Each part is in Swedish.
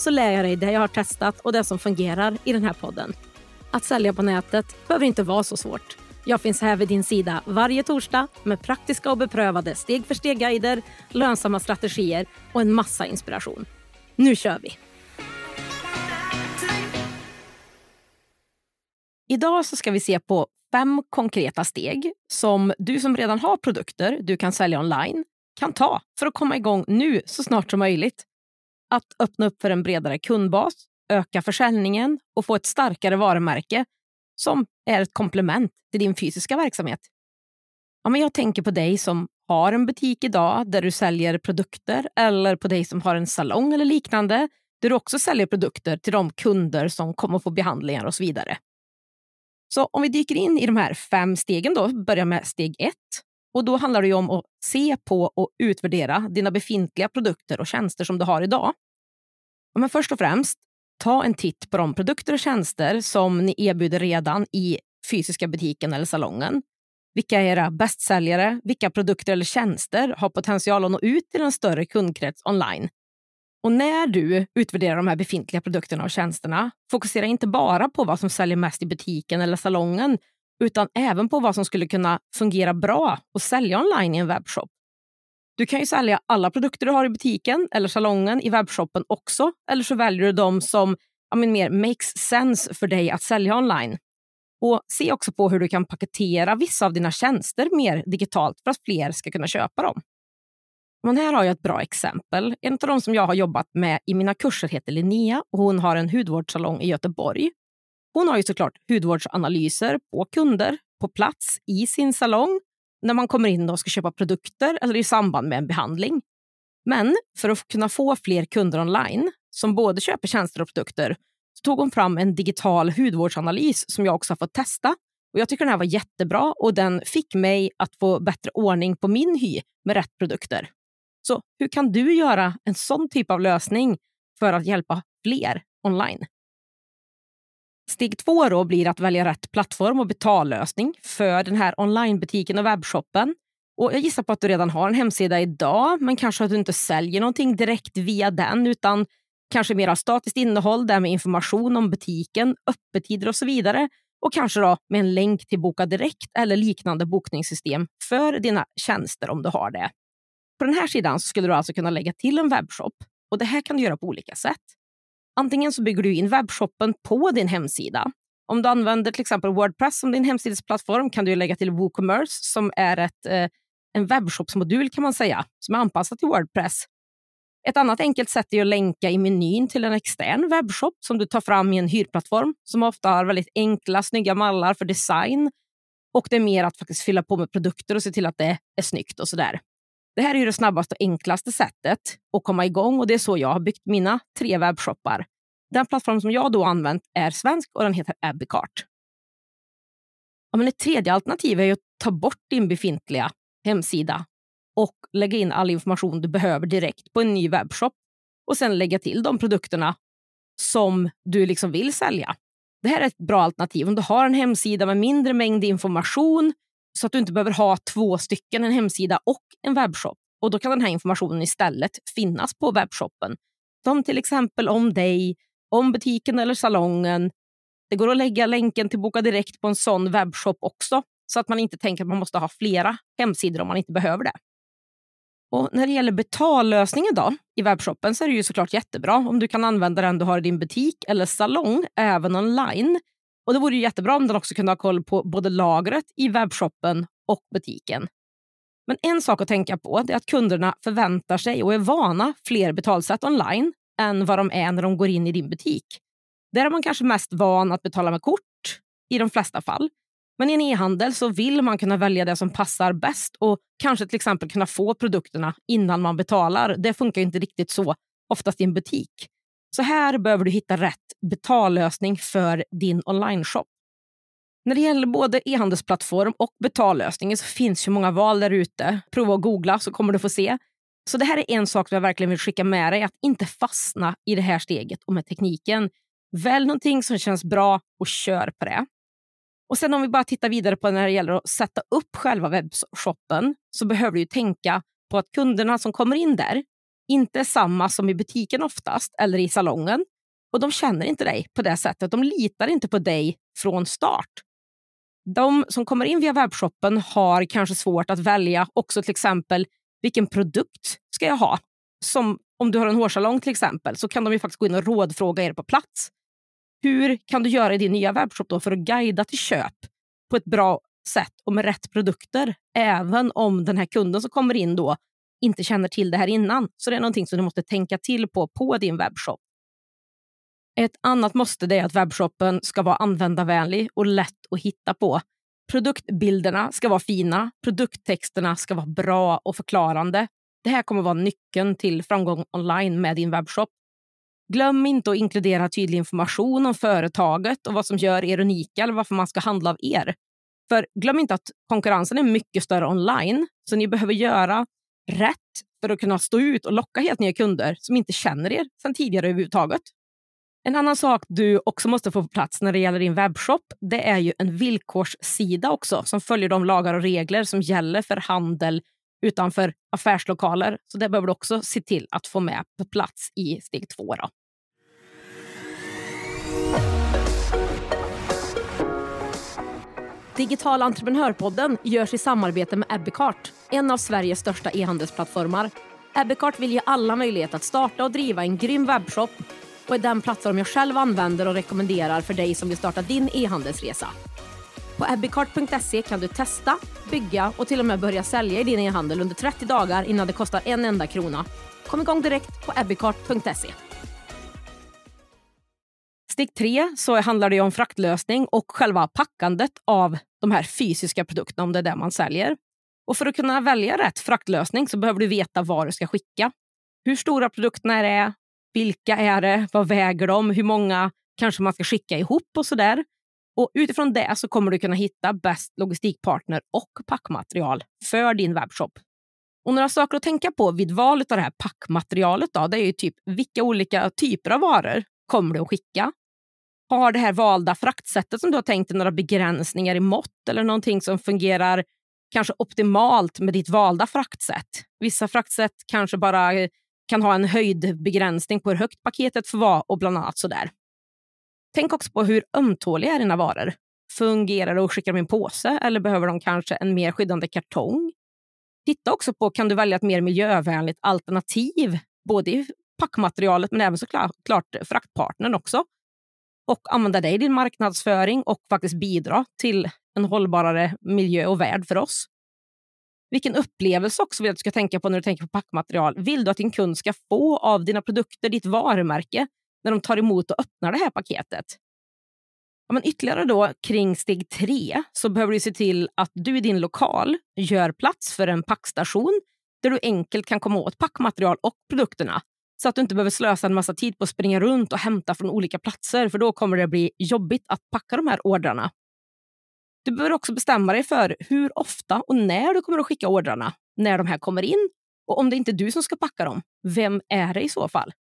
så lär jag dig det jag har testat och det som fungerar i den här podden. Att sälja på nätet behöver inte vara så svårt. Jag finns här vid din sida varje torsdag med praktiska och beprövade steg för steg-guider, lönsamma strategier och en massa inspiration. Nu kör vi! Idag så ska vi se på fem konkreta steg som du som redan har produkter du kan sälja online kan ta för att komma igång nu så snart som möjligt att öppna upp för en bredare kundbas, öka försäljningen och få ett starkare varumärke som är ett komplement till din fysiska verksamhet. Ja, men jag tänker på dig som har en butik idag där du säljer produkter eller på dig som har en salong eller liknande där du också säljer produkter till de kunder som kommer få behandlingar och så vidare. Så om vi dyker in i de här fem stegen då, börjar med steg ett. Och Då handlar det om att se på och utvärdera dina befintliga produkter och tjänster som du har idag. Men först och främst, ta en titt på de produkter och tjänster som ni erbjuder redan i fysiska butiken eller salongen. Vilka är era bästsäljare? Vilka produkter eller tjänster har potential att nå ut till en större kundkrets online? Och när du utvärderar de här befintliga produkterna och tjänsterna, fokusera inte bara på vad som säljer mest i butiken eller salongen, utan även på vad som skulle kunna fungera bra och sälja online i en webbshop. Du kan ju sälja alla produkter du har i butiken eller salongen i webbshoppen också, eller så väljer du de som ja, men mer makes sense för dig att sälja online. Och Se också på hur du kan paketera vissa av dina tjänster mer digitalt för att fler ska kunna köpa dem. Men här har jag ett bra exempel. En av de som jag har jobbat med i mina kurser heter Linnea och hon har en hudvårdssalong i Göteborg. Hon har ju såklart hudvårdsanalyser på kunder på plats i sin salong när man kommer in och ska köpa produkter eller i samband med en behandling. Men för att kunna få fler kunder online som både köper tjänster och produkter så tog hon fram en digital hudvårdsanalys som jag också har fått testa. Och Jag tycker den här var jättebra och den fick mig att få bättre ordning på min hy med rätt produkter. Så hur kan du göra en sån typ av lösning för att hjälpa fler online? Steg två då blir att välja rätt plattform och betallösning för den här onlinebutiken och webbshoppen. Och jag gissar på att du redan har en hemsida idag, men kanske att du inte säljer någonting direkt via den, utan kanske mer av statiskt innehåll där med information om butiken, öppettider och så vidare. Och kanske då med en länk till Boka Direkt eller liknande bokningssystem för dina tjänster om du har det. På den här sidan skulle du alltså kunna lägga till en webbshop och det här kan du göra på olika sätt. Antingen så bygger du in webbshoppen på din hemsida. Om du använder till exempel Wordpress som din hemsidesplattform kan du lägga till WooCommerce som är ett, eh, en webbshopsmodul kan man säga, som är anpassad till Wordpress. Ett annat enkelt sätt är att länka i menyn till en extern webbshop som du tar fram i en hyrplattform som ofta har väldigt enkla, snygga mallar för design. Och det är mer att faktiskt fylla på med produkter och se till att det är snyggt och sådär. Det här är det snabbaste och enklaste sättet att komma igång och det är så jag har byggt mina tre webbshoppar. Den plattform som jag då använt är svensk och den heter Abbeycart. Ja, men ett tredje alternativ är att ta bort din befintliga hemsida och lägga in all information du behöver direkt på en ny webbshop och sen lägga till de produkterna som du liksom vill sälja. Det här är ett bra alternativ om du har en hemsida med mindre mängd information så att du inte behöver ha två stycken, en hemsida och en webbshop. Och Då kan den här informationen istället finnas på webbshoppen. Som till exempel om dig, om butiken eller salongen. Det går att lägga länken till Boka Direkt på en sån webbshop också så att man inte tänker att man måste ha flera hemsidor om man inte behöver det. Och När det gäller betallösningen då, i webbshoppen så är det ju såklart jättebra om du kan använda den du har i din butik eller salong även online och Det vore ju jättebra om den också kunde ha koll på både lagret i webbshoppen och butiken. Men en sak att tänka på är att kunderna förväntar sig och är vana fler betalsätt online än vad de är när de går in i din butik. Där är man kanske mest van att betala med kort i de flesta fall. Men i en e-handel så vill man kunna välja det som passar bäst och kanske till exempel kunna få produkterna innan man betalar. Det funkar inte riktigt så oftast i en butik. Så här behöver du hitta rätt betallösning för din online-shop. När det gäller både e-handelsplattform och betallösningen så finns ju många val där ute. Prova att googla så kommer du få se. Så det här är en sak som jag verkligen vill skicka med dig, att inte fastna i det här steget och med tekniken. Välj någonting som känns bra och kör på det. Och sen om vi bara tittar vidare på när det gäller att sätta upp själva webbshoppen så behöver du tänka på att kunderna som kommer in där inte är samma som i butiken oftast eller i salongen. Och de känner inte dig på det sättet. De litar inte på dig från start. De som kommer in via webbshoppen har kanske svårt att välja också till exempel vilken produkt ska jag ha. Som om du har en hårsalong till exempel så kan de ju faktiskt gå in och rådfråga er på plats. Hur kan du göra i din nya webbshop då för att guida till köp på ett bra sätt och med rätt produkter? Även om den här kunden som kommer in då inte känner till det här innan. Så det är någonting som du måste tänka till på på din webbshop. Ett annat måste är att webbshoppen ska vara användarvänlig och lätt att hitta på. Produktbilderna ska vara fina, produkttexterna ska vara bra och förklarande. Det här kommer vara nyckeln till framgång online med din webbshop. Glöm inte att inkludera tydlig information om företaget och vad som gör er unika eller varför man ska handla av er. För glöm inte att konkurrensen är mycket större online, så ni behöver göra rätt för att kunna stå ut och locka helt nya kunder som inte känner er sedan tidigare överhuvudtaget. En annan sak du också måste få på plats när det gäller din webbshop, det är ju en villkorssida också som följer de lagar och regler som gäller för handel utanför affärslokaler. Så det behöver du också se till att få med på plats i steg två. Då. Digital entreprenörpodden görs i samarbete med Ebbecart, en av Sveriges största e-handelsplattformar. Ebbecart vill ge alla möjlighet att starta och driva en grym webbshop och är den plattform jag själv använder och rekommenderar för dig som vill starta din e-handelsresa. På ebbicart.se kan du testa, bygga och till och med börja sälja i din e-handel under 30 dagar innan det kostar en enda krona. Kom igång direkt på ebbicart.se. Steg tre så handlar det om fraktlösning och själva packandet av de här fysiska produkterna om det är det man säljer. Och För att kunna välja rätt fraktlösning så behöver du veta vad du ska skicka. Hur stora produkterna är, vilka är det, vad väger de, hur många kanske man ska skicka ihop och sådär. Och utifrån det så kommer du kunna hitta bäst logistikpartner och packmaterial för din webbshop. Och några saker att tänka på vid valet av det här packmaterialet då, det är ju typ vilka olika typer av varor kommer du att skicka? Har det här valda fraktsättet som du har tänkt dig några begränsningar i mått eller någonting som fungerar kanske optimalt med ditt valda fraktsätt? Vissa fraktsätt kanske bara kan ha en höjdbegränsning på hur högt paketet får vara och bland annat sådär. Tänk också på hur ömtåliga är dina varor. Fungerar det att skicka dem i en påse eller behöver de kanske en mer skyddande kartong? Titta också på kan du välja ett mer miljövänligt alternativ, både i packmaterialet men även såklart fraktpartnern också. Och använda det i din marknadsföring och faktiskt bidra till en hållbarare miljö och värld för oss. Vilken upplevelse också vill du ska tänka på när du tänker på packmaterial. Vill du att din kund ska få av dina produkter, ditt varumärke, när de tar emot och öppnar det här paketet? Ja, men ytterligare då kring steg tre så behöver du se till att du i din lokal gör plats för en packstation där du enkelt kan komma åt packmaterial och produkterna så att du inte behöver slösa en massa tid på att springa runt och hämta från olika platser för då kommer det bli jobbigt att packa de här ordrarna. Du behöver också bestämma dig för hur ofta och när du kommer att skicka ordrarna när de här kommer in. Och om det inte är du som ska packa dem, vem är det i så fall?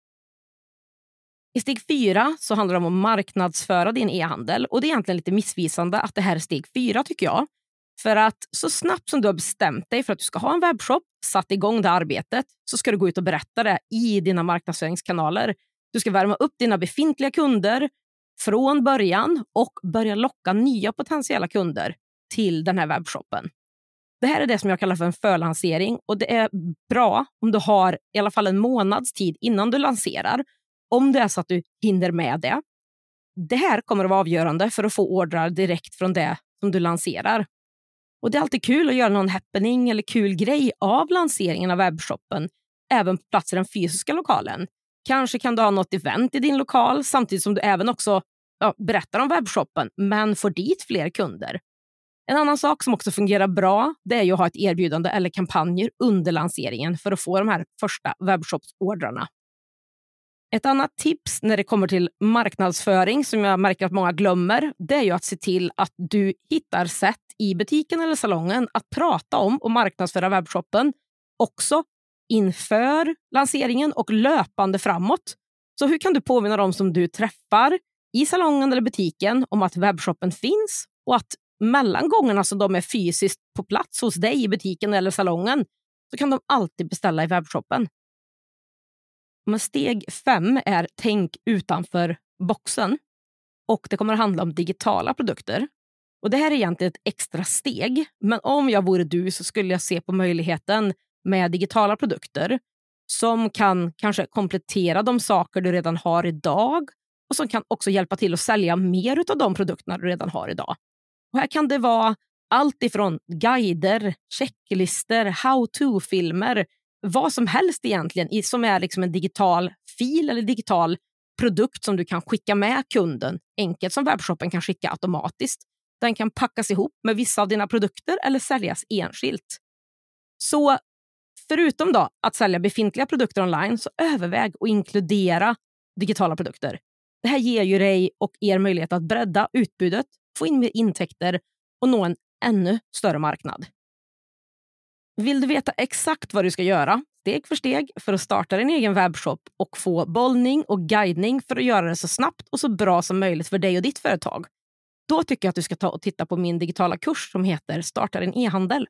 I steg fyra så handlar det om att marknadsföra din e-handel. Och Det är egentligen lite missvisande att det här är steg fyra, tycker jag. För att så snabbt som du har bestämt dig för att du ska ha en webbshop, satt igång det arbetet, så ska du gå ut och berätta det i dina marknadsföringskanaler. Du ska värma upp dina befintliga kunder från början och börja locka nya potentiella kunder till den här webbshoppen. Det här är det som jag kallar för en förlansering och det är bra om du har i alla fall en månads tid innan du lanserar. Om det är så att du hinner med det. Det här kommer att vara avgörande för att få ordrar direkt från det som du lanserar. Och Det är alltid kul att göra någon happening eller kul grej av lanseringen av webbshoppen, även på plats i den fysiska lokalen. Kanske kan du ha något event i din lokal samtidigt som du även också ja, berättar om webbshoppen, men får dit fler kunder. En annan sak som också fungerar bra det är att ha ett erbjudande eller kampanjer under lanseringen för att få de här första webbshopsordrarna. Ett annat tips när det kommer till marknadsföring som jag märker att många glömmer, det är ju att se till att du hittar sätt i butiken eller salongen att prata om och marknadsföra webbshoppen också inför lanseringen och löpande framåt. Så hur kan du påminna dem som du träffar i salongen eller butiken om att webbshoppen finns och att mellan gångerna som de är fysiskt på plats hos dig i butiken eller salongen så kan de alltid beställa i webbshoppen. Men steg fem är tänk utanför boxen. Och Det kommer att handla om digitala produkter. Och Det här är egentligen ett extra steg, men om jag vore du så skulle jag se på möjligheten med digitala produkter som kan kanske komplettera de saker du redan har idag och som kan också hjälpa till att sälja mer av de produkterna du redan har idag. Och här kan det vara allt ifrån guider, checklister, how-to-filmer, vad som helst egentligen som är liksom en digital fil eller digital produkt som du kan skicka med kunden enkelt som webbshoppen kan skicka automatiskt. Den kan packas ihop med vissa av dina produkter eller säljas enskilt. Så förutom då att sälja befintliga produkter online så överväg att inkludera digitala produkter. Det här ger ju dig och er möjlighet att bredda utbudet, få in mer intäkter och nå en ännu större marknad. Vill du veta exakt vad du ska göra, steg för steg, för att starta din egen webbshop och få bollning och guidning för att göra det så snabbt och så bra som möjligt för dig och ditt företag? Då tycker jag att du ska ta och titta på min digitala kurs som heter Starta din e-handel.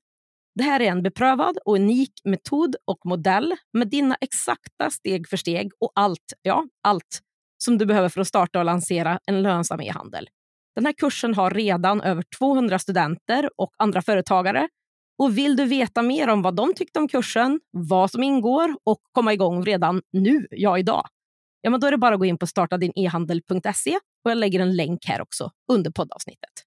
Det här är en beprövad och unik metod och modell med dina exakta steg för steg och allt, ja, allt som du behöver för att starta och lansera en lönsam e-handel. Den här kursen har redan över 200 studenter och andra företagare. Och Vill du veta mer om vad de tyckte om kursen, vad som ingår och komma igång redan nu, ja idag, ja, men då är det bara att gå in på startadinehandel.se och jag lägger en länk här också under poddavsnittet.